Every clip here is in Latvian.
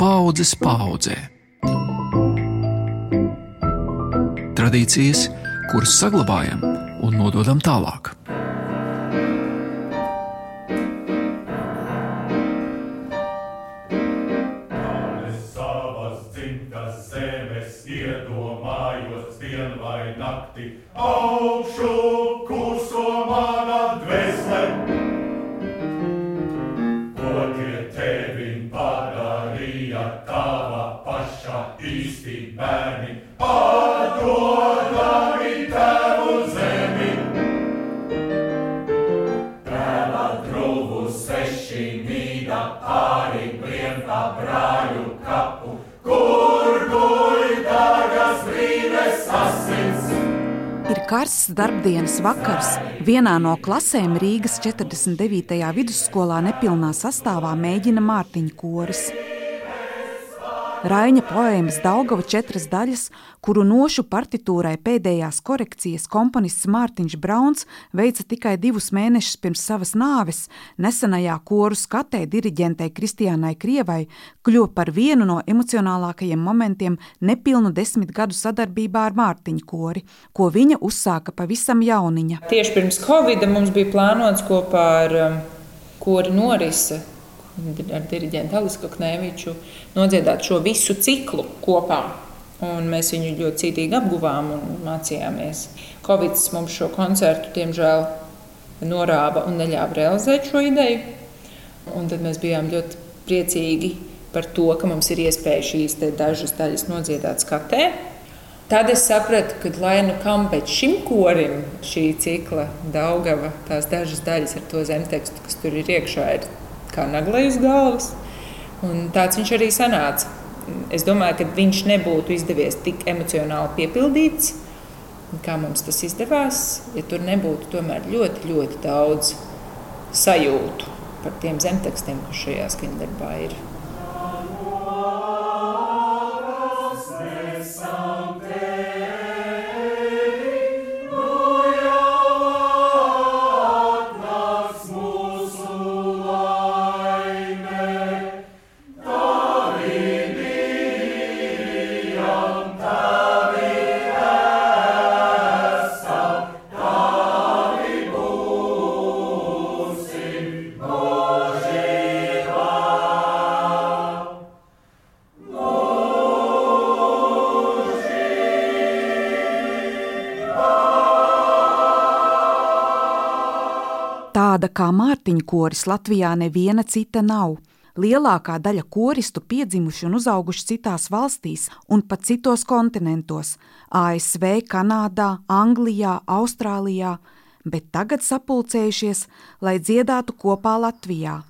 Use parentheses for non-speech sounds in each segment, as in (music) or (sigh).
paudzes paudzē. Tradīcijas, kuras saglabājam un nododam tālāk. Karsts darbdienas vakars vienā no klasēm Rīgas 49. vidusskolā nepilnā sastāvā mēģina Mārtiņa koris. Raņa poēmas Daugava četras daļas, kuru nošu partitūrai pēdējās korekcijas komponists Mārtiņš Brauns veica tikai divus mēnešus pirms savas nāves, nesenajā koru skatē diriģentei Kristiānai Krievai kļuva par vienu no emocionālākajiem momentiem nepilnu desmit gadu sadarbībā ar Mārtiņu kori, ko viņa uzsāka pavisam jauniņa. Tieši pirms Covid mums bija plānots kopā ar um, kori norise ar diriģentu Alisku Knēviču nodziedāt šo visu ciklu kopā. Un mēs viņu ļoti cītīgi apguvām un mācījāmies. Covid mums šo koncertu, diemžēl, norāva un neļāva realizēt šo ideju. Un tad mēs bijām ļoti priecīgi par to, ka mums ir iespēja šīs dažas daļas nodziedāt skatē. Tad es sapratu, ka lai nu kam pēc šim korim šī cikla Daugava, tās dažas daļas ar to zemtekstu, kas tur ir iekšā, ir kā naglai uz galvas. Un tāds viņš arī sanāca. Es domāju, ka viņš nebūtu izdevies tik emocionāli piepildīts, kā mums tas izdevās, ja tur nebūtu tomēr ļoti, ļoti daudz sajūtu par tiem zemtekstiem, kas šajā skaņdarbā ir. Kā Mārtiņa koris Latvijā neviena cita nav. Lielākā daļa koristu piedzimuši un uzauguši citās valstīs un pat citos kontinentos - ASV, Kanādā, Anglijā, Austrālijā, bet tagad sapulcējušies, lai dziedātu kopā Latvijā.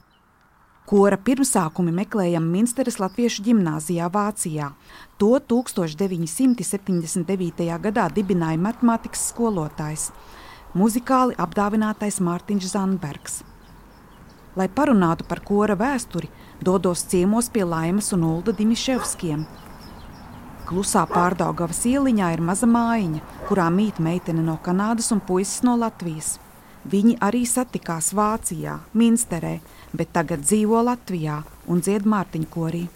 Kora pirmsākumi meklējam Minsteres Latviešu ģimnāzijā Vācijā. To 1979. gadā dibināja matemātikas skolotājs muzikāli apdāvinātais Mārtiņš Zandbergs. Lai parunātu par kora vēsturi, dodos ciemos pie Laimas un Ulda Dimiševskiem. Klusā pārdaugavas ieliņā ir maza mājiņa, kurā mīt meitene no Kanādas un puisis no Latvijas. Viņi arī satikās Vācijā, Minsterē, bet tagad dzīvo Latvijā un dzied Mārtiņu korī.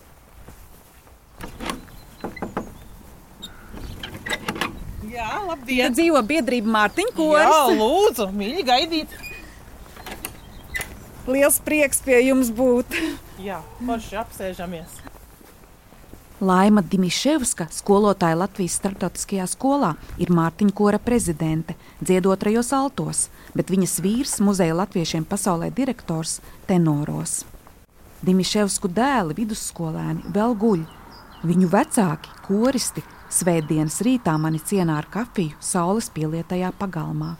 Jā, labdien! Te dzīvo biedrība Mārtiņa Koris. Jā, lūdzu, mīļi gaidīt! Liels prieks pie jums būt! Jā, forši apsēžamies! Laima Dimiševska, skolotāja Latvijas starptautiskajā skolā, ir Mārtiņa Kora prezidente, dziedotrajos altos, bet viņas vīrs, muzeja latviešiem pasaulē direktors, tenoros. Dimiševsku dēli, vidusskolēni, vēl guļ. Viņu vecāki, koristi, Svētdienas rītā mani cienā ar kafiju saules pielietajā pagalmā.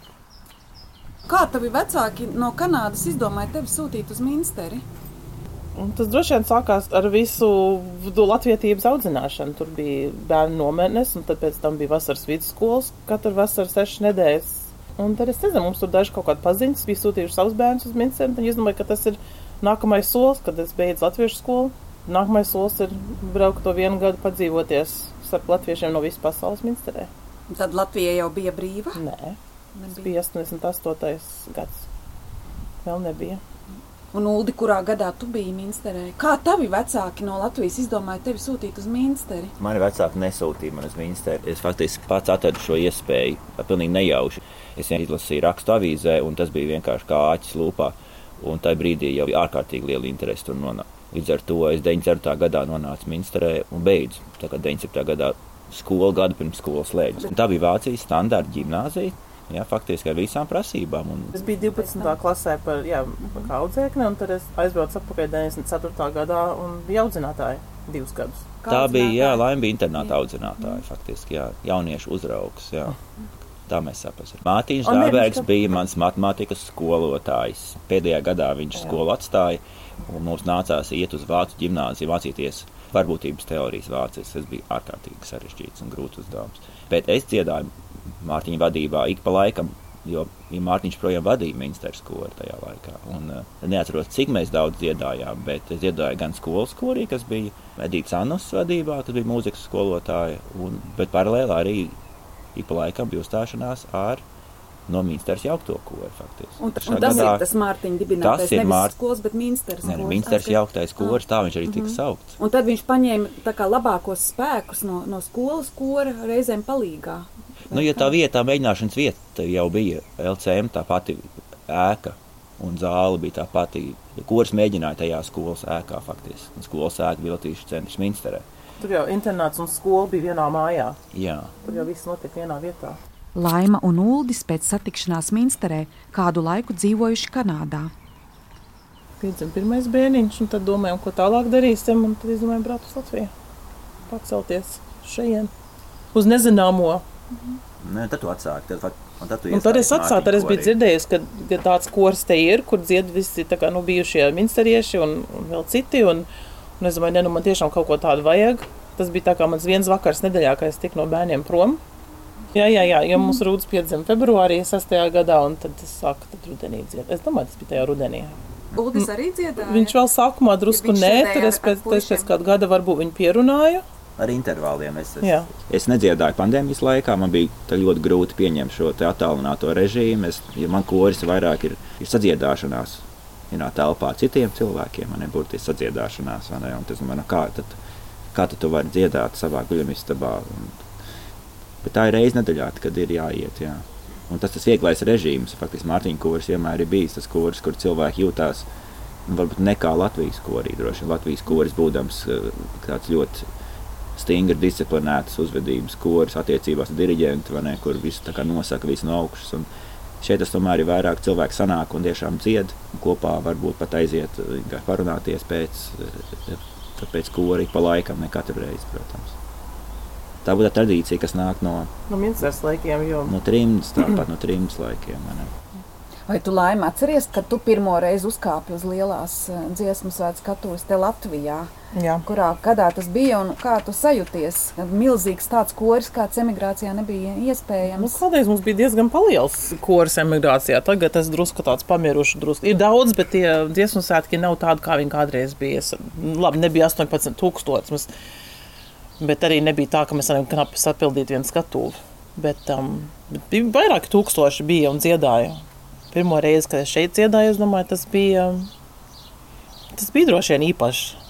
Kā tavi vecāki no Kanādas izdomāja tevi sūtīt uz Minsteri? Un tas droši vien sākās ar visu latviedzības audzināšanu. Tur bija bērnu nometnes, un tad pēc tam bija vasaras vidusskolas, katru vasaru sešas nedēļas. Un tad es nezinu, mums tur daži kaut kādi paziņas bija sūtījuši savus bērnus uz Minsteri. Es domāju, ka tas ir nākamais solis, kad es beidzu latviešu skolu. Nākamais solis ir braukt to vienu gadu padzīvoties starp latviešiem no visas pasaules Minsterē. Tad Latvija jau bija brīva? Nē, tas bija 88. gads. Vēl nebija. Un, Uldi, kurā gadā tu biji Minsterē? Kā tavi vecāki no Latvijas izdomāja tevi sūtīt uz Minsteri? Mani vecāki nesūtīja man uz Minsteri. Es faktiski pats atradu šo iespēju, pilnīgi nejauši. Es izlasīju rakstu avīzē, un tas bija vienkārši kā āķis lūpā. Un tajā brīdī jau bija ārkārtīgi liela interese tur nonākt. Līdz ar to es 94. gadā nonācu Minsterē un beidzu. Tā kā 97. gadā skolu gadu pirms skolas slēdzas. Tā bija Vācijas standarta gimnāzija. Jā, faktiski ar visām prasībām. Un... Es biju 12. klasē par, jā, par audzēkni, un tad es aizbraucu atpakaļ 94. gadā un biju audzinātāja divus gadus. Tā bija, jā, laime bija internāta audzinātāja, faktiski, jā, jauniešu uzraugs, jā. Tā mēs sapratām. Mārtiņš Dārbergs bija mans matemātikas skolotājs. Pēdējā gadā viņš skolu atstāja, un mums nācās iet uz vācu ģimnāziju, mācīties varbūtības teorijas vācijas. Tas bija ārkārtīgi sarežģīts un grūts uzdevums. Bet es dziedāju Mārtiņa vadībā ik pa laikam, jo Mārtiņš projām vadīja ministrs skolu tajā laikā. Un, uh, neatceros, cik mēs daudz dziedājām, bet es dziedāju gan skolas korī, kas bija Edīts Annus vadībā, kas bija mūzikas skolotāja, un, bet paralēli arī ik pa laikam bija uzstāšanās ar no Mīnsters jaukto koru. Faktiski. Un, un tas gadā, ir tas Mārtiņa dibinātais, tas ir nevis Mār... skolas, bet Mīnsters. Ne, Mīnsters jauktais kors, tā viņš arī tika mm -hmm. saukts. Un tad viņš paņēma tā kā labākos spēkus no, no skolas kora reizēm palīgā. Nu, ja tā vietā, mēģināšanas vieta jau bija LCM, tā pati ēka un zāle bija tā pati. Kurs mēģināja tajā skolas ēkā faktiski. Skolas ēka bija Latvijas centrs Minsterē. Tur jau internāts un skola bija vienā mājā. Jā. Tur jau viss notika vienā vietā. Laima un Uldis pēc satikšanās Minsterē kādu laiku dzīvojuši Kanādā. Piedzima pirmais bērniņš, un tad domājām, ko tālāk darīsim. Tad izdomājām braukt uz Latviju. Pacelties šeit, uz nezināmo. Mhm. Nē, tad tu atsāki. Tad, un tad, tu un tad es atsāku, tad es biju dzirdējis, ka, ka tāds kurs te ir, kur dzied visi kā, nu, bijušie minsterieši un, un vēl citi. Un, un es domāju, ne, nu, man tiešām kaut ko tādu vajag. Tas bija tā kā mans viens vakars nedēļā, kad es tiku no bērniem prom. Jā, jā, jā, jo mums rūdas piedzima februārī 6. gadā, un tad es sāku tad rudenī dziedāt. Es domāju, tas bija tajā rudenī. Uldis arī dziedāja? Viņš vēl sākumā drusku ja nē, tad es pēc, pēc kāda gada varbūt viņu pierunāju ar intervāliem. Es, es, Jā. es nedziedāju pandēmijas laikā, man bija ļoti grūti pieņemt šo attālināto režīmu. Es, ja man koris vairāk ir, ir sadziedāšanās vienā telpā ar citiem cilvēkiem, man ir burtiski sadziedāšanās. Ne, tas, man, kā, tad, kā tad tu vari dziedāt savā guļamistabā? Un, bet tā ir reize nedēļā, kad ir jāiet. Jā. Un tas tas vieglais režīms, faktiski Mārtiņa kurs vienmēr ir bijis tas kurs, kur cilvēki jūtās nu, varbūt nekā Latvijas korī. Droši vien Latvijas koris būdams eh, tāds ļoti stingri disciplinētas uzvedības koris attiecībās ar diriģentu, ne, kur visu nosaka visu no augšas. Un šeit tas tomēr ir vairāk cilvēku sanāk un tiešām dzied un kopā varbūt pat aiziet parunāties pēc, pēc kori pa laikam, ne katru reizi, protams. Tā būtu tā tradīcija, kas nāk no, no Minstras laikiem. Jo... No trimdas, tāpat no trimdas laikiem. Ne? Vai tu laimi atceries, kad tu pirmo reizi uzkāpi uz lielās eh, dziesmu svētku skatuves te Latvijā? Jā. Kurā gadā tas bija un kā tu sajūties? Milzīgs tāds koris, kāds emigrācijā nebija iespējams. Nu, kādreiz mums bija diezgan liels koris emigrācijā. Tagad tas drusku tāds pamirušs. Drusku. Ir daudz, bet tie dziesmu svētki nav tādi, kā viņi kādreiz bija. Labi, nebija 18,000. Bet arī nebija tā, ka mēs varam knapi sapildīt vienu skatuvi. Bet, um, bet bija vairāki tūkstoši bija un dziedāja pirmo reizi, kad es šeit dziedāju, es domāju, tas bija, tas bija droši vien īpašs.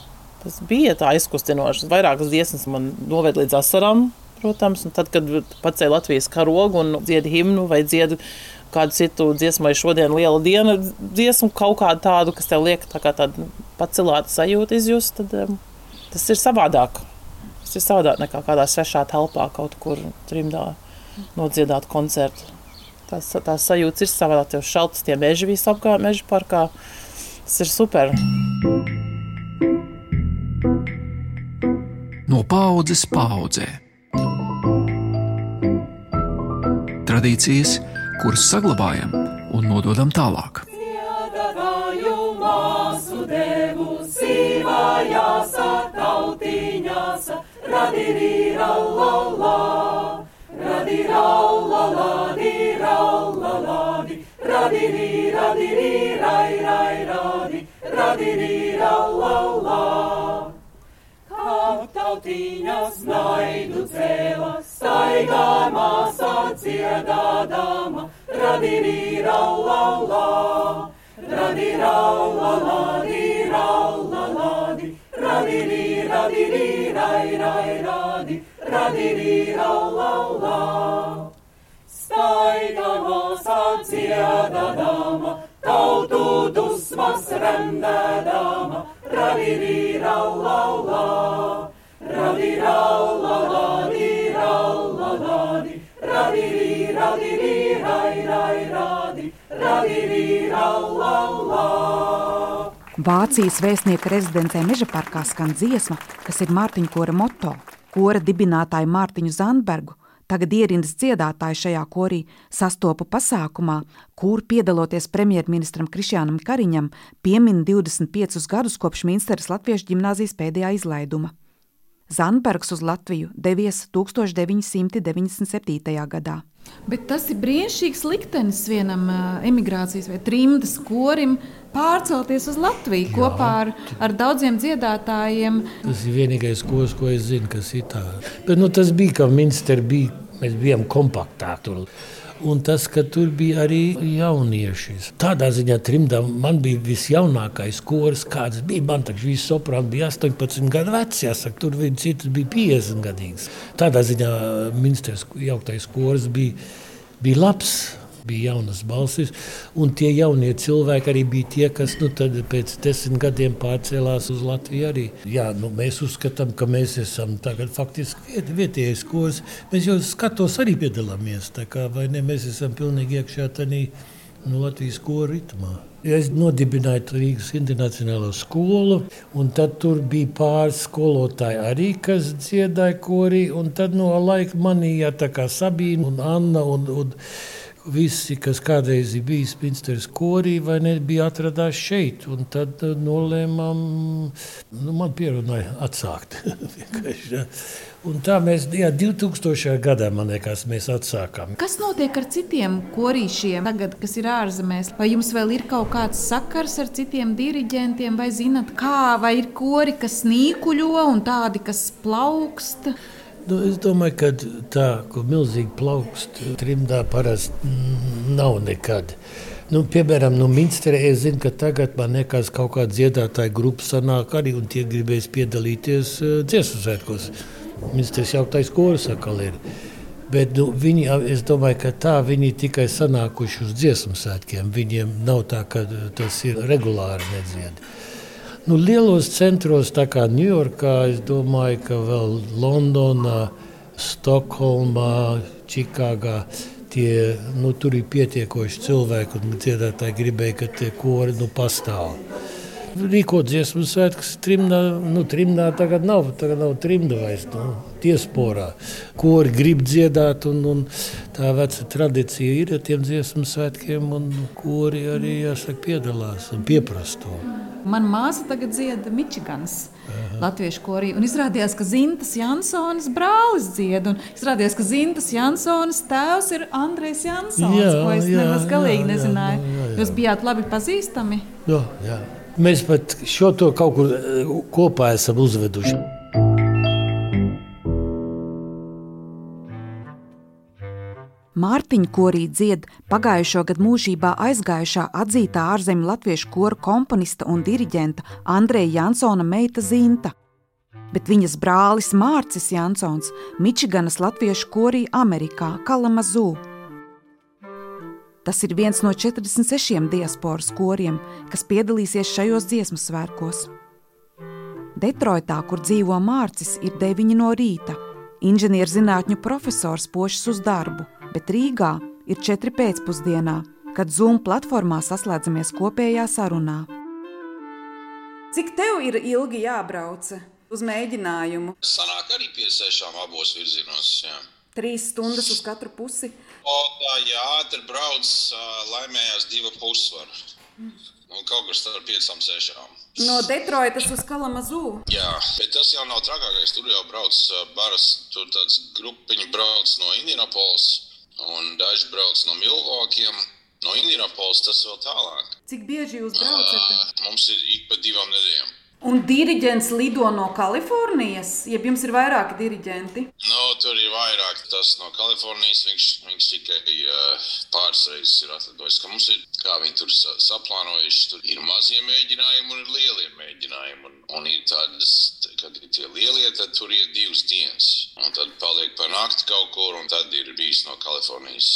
Tas bija tā aizkustinoši. Vairākas dziesmas man noved līdz asarām, protams, tad, kad pacēla Latvijas karogu un dzied himnu vai dzied kādu citu dziesmu, vai šodien liela diena dziesmu, kaut kādu tādu, kas tev liek tā kā tādu pacelātu sajūtu izjust, tad um, tas ir savādāk. Tas ir savādāk nekā kādā svešā telpā kaut kur trimdā nodziedāt koncertu. Tās, tās sajūtas ir savādāk. Tev šaltas tie meži visapkārt, meža parkā. Tas ir super. No paudzes paudzē. Tradīcijas, kuras saglabājam un nododam tālāk. Radiri, radiri, rai, rai, radi, radiri, ra, la, la. Kā tautiņas naidu cēla, staigājumā sadziedādama, radiri, ra, la, la. radi raula ladi, raula ladi, radi ri, radi ri, rai, rai, radi, radi ri, raula la. Staigamos atdziedadama, tautu dusmas rendēdama, radi ri, raula la. Ri, radi ri, rai, rai, radi, radi ri, raula la. Vācijas vēstnieka rezidencē Meža parkā skan dziesma, kas ir Mārtiņa kora moto. Kora dibinātāju Mārtiņu Zandbergu, tagad ierindas dziedātāju šajā korī, sastopu pasākumā, kur piedaloties premjerministram Krišjānam Kariņam, piemin 25 gadus kopš Minsteras Latviešu ģimnāzijas pēdējā izlaiduma. Zandbergs uz Latviju devies 1997. gadā. Bet tas ir brīnišķīgs liktenis vienam emigrācijas vai trimdas korim pārcelties uz Latviju Jā. kopā ar, ar daudziem dziedātājiem. Tas ir vienīgais kurs, ko es zinu, kas ir tāds. Bet nu, tas bija, ka Minster bija, mēs bijām kompaktā tur un tas, ka tur bija arī jaunieši. Tādā ziņā trimdā man bija visjaunākais koris, kāds bija. Man taču viss soprāts bija 18 gadu vecs, jāsaka, tur viens cits bija 50 gadīgs. Tādā ziņā ministrs jauktais koris bija, bija labs bija jaunas balsis, tie jaunie cilvēki arī bija tie, kas nu, pēc desmit gadiem pārcēlās uz Latviju. Arī. Jā, nu, mēs uzskatām, ka mēs esam tagad faktiski viet, vietējais kurs. Mēs jau skatos arī piedalāmies, kā, ne? Mēs esam pilnīgi iekšā tādā nu, Latvijas koru ritmā. Es nodibināju Rīgas Internacionālo skolu, un tad tur bija pāris skolotāji arī, kas dziedāja korī. Tad no laika manījā tā kā Sabīna un Anna. Un, un, visi, kas kādreiz ir bijis Pinsteras korī vai ne, bija atradās šeit. Un tad uh, nolēmām, nu, man pierunāja atsākt. (laughs) un tā mēs, jā, 2000. gadā, man liekas, mēs atsākām. Kas notiek ar citiem korīšiem tagad, kas ir ārzemēs? Vai jums vēl ir kaut kāds sakars ar citiem diriģentiem, vai zinat, kā, vai ir kori, kas nīkuļo un tādi, kas plaukst? Nu, es domāju, ka tā, ko milzīgi plaukst trimdā parasti nav nekad. Nu, piemēram, no Minsterē es zinu, ka tagad man liekas, kaut kāda dziedātāja grupa sanāk arī, un tie gribēs piedalīties uh, dziesmu svētkos. Minsteris jau tais koris atkal ir. Bet nu, viņi, es domāju, ka tā viņi tikai sanākuši uz dziesmu svētkiem. Viņiem nav tā, ka tas ir regulāri nedzied. Nu, lielos centros, tā kā Ņujorkā, es domāju, ka vēl Londonā, Stokholmā, Čikāgā. Tie, nu, tur ir pietiekoši cilvēki, un dziedātāji gribēja, ka tie kori nu, pastāv. Rīkot dziesmu svētkus trimdā, nu, trimdā tagad nav, tagad nav trimda vairs, nu, tiesporā. Kori grib dziedāt, un, un tā veca tradīcija ir ar tiem dziesmu svētkiem, un kori arī, jāsaka, piedalās un pieprasa to. Mana māsa tagad dzieda Mičiganas latviešu korī. Un izrādījās, ka Zintas Jansonas brālis dzied. Un izrādījās, ka Zintas Jansonas tēvs ir Andrejs Jansons, jā, ko es jā, nemaz galīgi jā, nezināju. Jā, jā, jā. Jūs bijāt labi pazīstami? Jā, jā. Mēs pat šo to kaut kur eh, kopā esam uzveduši. Mārtiņa korī dzied pagājušo gadu mūžībā aizgājušā atzītā ārzemju latviešu koru komponista un diriģenta Andreja Jansona meita Zinta, bet viņas brālis Mārcis Jansons Mičiganas latviešu korī Amerikā Kalamazū. Tas ir viens no 46 diasporas koriem, kas piedalīsies šajos dziesmu svētkos. Detroitā, kur dzīvo Mārcis, ir 9 no rīta. Inženierzinātņu profesors pošas uz darbu bet Rīgā ir četri pēcpusdienā, kad Zoom platformā saslēdzamies kopējā sarunā. Cik tev ir ilgi jābrauc uz mēģinājumu? Sanāk arī pie sešām abos virzienos. Jā. Trīs stundas uz katru pusi. O, tā jā, ātri brauc, laimējās divu pusvaru. Un kaut kas starp piecām, sešām. No Detroitas uz Kalamazū. Jā, bet tas jau nav trakākais. Tur jau brauc baras, tur tāds grupiņi brauc no Indianapolis un daži brauc no Milvokiem. No Indianapolis tas vēl tālāk. Cik bieži jūs braucat? Uh, mums ir ik pa divām nedēļām. Un diriģents lido no Kalifornijas, jeb jums ir vairāki diriģenti? No, tur ir vairāk. Tas no Kalifornijas viņš, viņš tikai uh, pāris reizes ir atlidojis. Mums ir, kā viņi tur saplānojuši, tur ir mazie mēģinājumi un ir lielie mēģinājumi. Un, un ir tādas, kad ir tie lielie, tad tur ir divas dienas. Un tad paliek par nakti kaut kur, un tad ir bijis no Kalifornijas.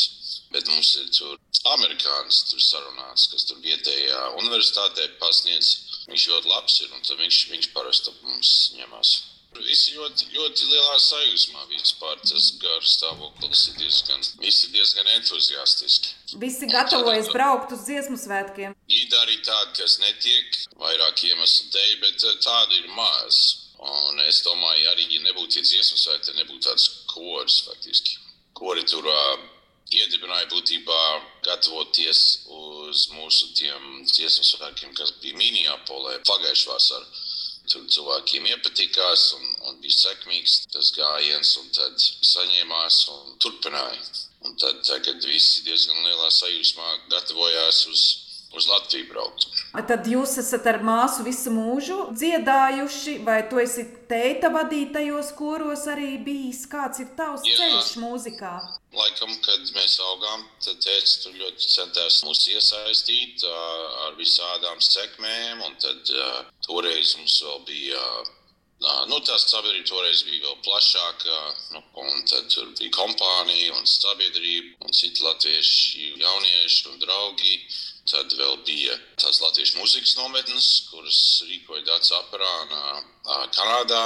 Bet mums ir tur amerikānis tur sarunāts, kas tur vietējā universitātē pasniedz Viņš ļoti labs ir un viņš, viņš parasti mums ņemās. Visi ļoti, ļoti lielā sajūsmā vispār. Tas gars stāvoklis ir diezgan, visi diezgan entuziastiski. Visi gatavojas braukt uz dziesmu svētkiem. Ir arī tādi, kas netiek vairāk iemeslu dēļ, bet eh, tādu ir maz. Un es domāju, arī, ja nebūtu dziesmu svētki, nebūtu tāds kors faktiski. Kori tur uh, iedibināja būtībā gatavoties uz mūsu dziesmu svētkiem, kas bija Minneapolē pagājušā vasarā. Tur cilvēkiem iepatikās un, un bija sekmīgs tas gājiens, un tad saņēmās un turpināja. Un tad tagad visi diezgan lielā sajūsmā gatavojās uz uz Latviju braukt. Tad jūs esat ar māsu visu mūžu dziedājuši, vai tu esi teita vadītajos koros arī bijis? Kāds ir tavs Jā. ceļš mūzikā? Laikam, kad mēs augām, tad tēvs tur ļoti centās mūs iesaistīt ar visādām sekmēm, un tad toreiz mums vēl bija. Nu, tā sabiedrība toreiz bija vēl plašāka, nu, un tad tur bija kompānija un sabiedrība un citi latvieši, jaunieši un draugi. Tad vēl bija tās latviešu mūzikas nometnes, kuras rīkoja Dārts Aparānā, Kanādā.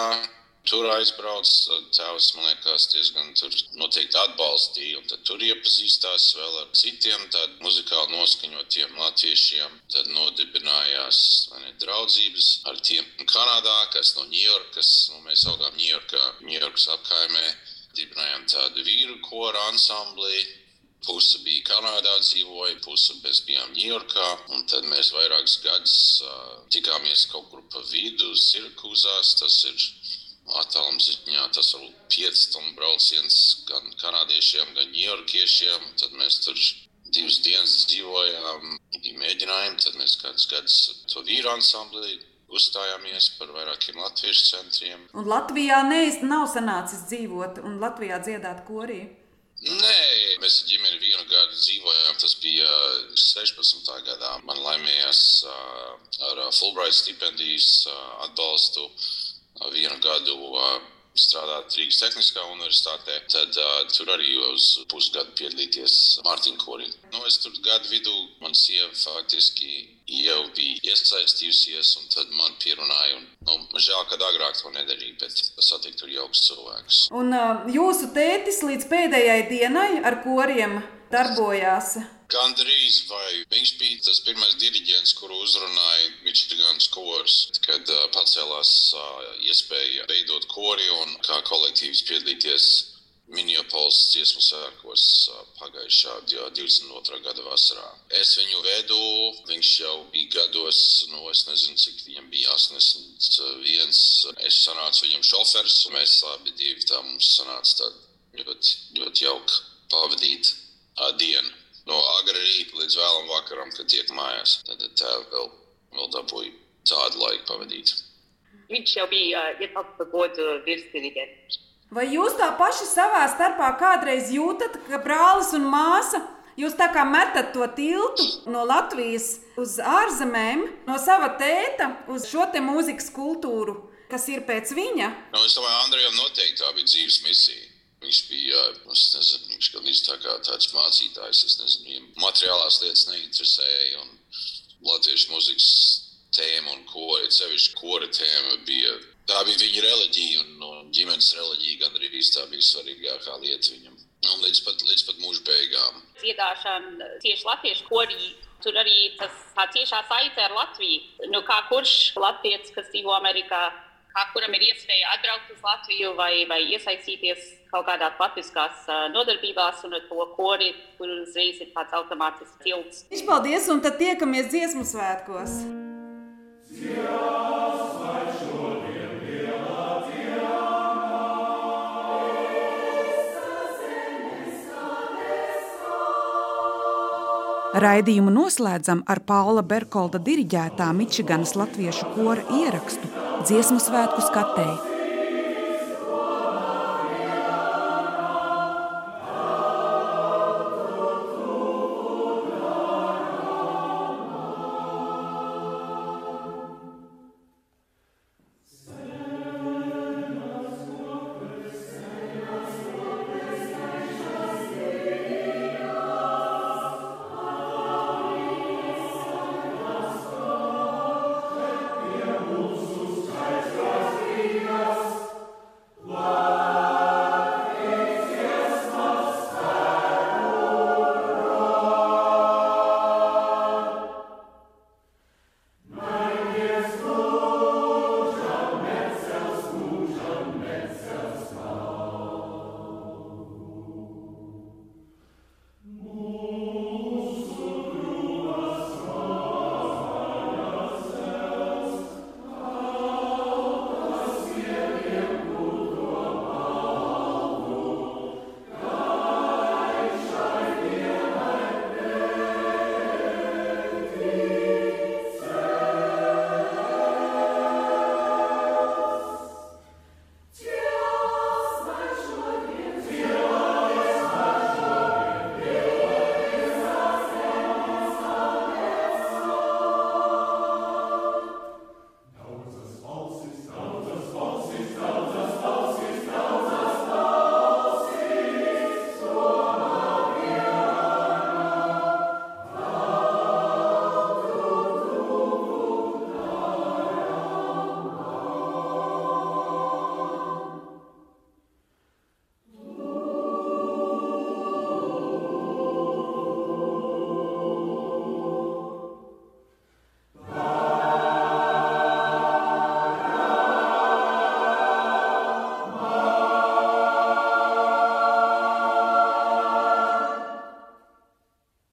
Tur aizbraucis, tēvs man liekas, diezgan noteikti atbalstīja. Tad tur iepazīstās vēl ar citiem tādiem muzikāli noskaņotiem latviešiem. Tad nodibinājās ne, draudzības ar tiem Kanādā, kas no Ņujorkas, nu, mēs augām Ņujorkā, Ņujorkas apkaimē. Dibinājām tādu vīru koru ansambli, Puse bija Kanādā, dzīvoja, puse mēs bijām Ņujorkā. Tad mēs vairākus gadus uh, tikāmies kaut kur pa vidu, Sirkūzās. Tas ir attālums ziņā, tas ir 5 stundu brauciens gan kanādiešiem, gan ņujorkiešiem. Tad mēs tur divas dienas dzīvojām, bija mēģinājumi. Tad mēs kādus gadus to vīru ansamblī uzstājāmies par vairākiem latviešu centriem. Un Latvijā ne, nav sanācis dzīvot un Latvijā dziedāt korī. Nē, mēs ar ģimeni vienu gadu dzīvojām. Tas bija 16. gadā. Man laimējās ar Fulbright stipendijas atbalstu vienu gadu strādāt Rīgas Tehniskā universitātē. Tad uh, tur arī uz pusgadu piedalīties Mārtiņa Korī. Nu, es tur gadu vidū, man sieva faktiski jau bija iesaistījusies, un tad man pierunāja. Un, nu, žēl, ka agrāk to nedarīja, bet satikt tur jauks cilvēks. Un uh, jūsu tētis līdz pēdējai dienai ar koriem darbojās? Gan drīz, vai viņš bija tas pirmais diriģents, kuru uzrunāja Mičiganas kors, kad uh, pacēlās uh, iespēja veidot kori un kā kolektīvs piedalīties Minneapolis dziesmu sērkos pagājušā 22. gada vasarā. Es viņu vedu, viņš jau bija gados, nu, es nezinu, cik viņam bija 81. Es sanācu viņam šofers, un mēs abi divi tā mums sanāca tā ļoti, ļoti jauka pavadīt dienu. No agra rīta līdz vēlam vakaram, kad tiek mājās. Tad tā vēl, vēl dabūja tādu laiku pavadīt. Viņš jau bija ietekmēts par godu virsdiriģentu. Vai jūs tā paši savā starpā kādreiz jūtat, ka brālis un māsa jūs tā kā metat to tiltu no Latvijas uz ārzemēm, no sava tēta uz šo te mūzikas kultūru, kas ir pēc viņa? No, es domāju, Andrejam noteikti tā bija dzīves misija. Viņš bija, es nezinu, viņš gan tā kā tāds mācītājs, es nezinu, viņam materiālās lietas neinteresēja un latviešu mūzikas tēma un kori, sevišķi kora tēma bija Tā bija viņa reliģija un, un ģimenes reliģija. Gan arī tā bija svarīgākā lieta viņam. Un līdz pat, līdz pat mūža beigām. Dziedāšana tieši latviešu korī. Tur arī tas tā tiešā saite ar Latviju. Nu, kā kurš latviečs, kas dzīvo Amerikā, kā kuram ir iespēja atbraukt uz Latviju vai, vai iesaistīties kaut kādā latviskās nodarbībās, un ar to kori, kur uzreiz ir tāds automātisks tilts. Izpaldies, un tad tiekamies dziesmu svētkos! Jā. Raidījumu noslēdzam ar Paula Berkolda diriģētā Mičiganas latviešu kora ierakstu dziesmu svētku skatēju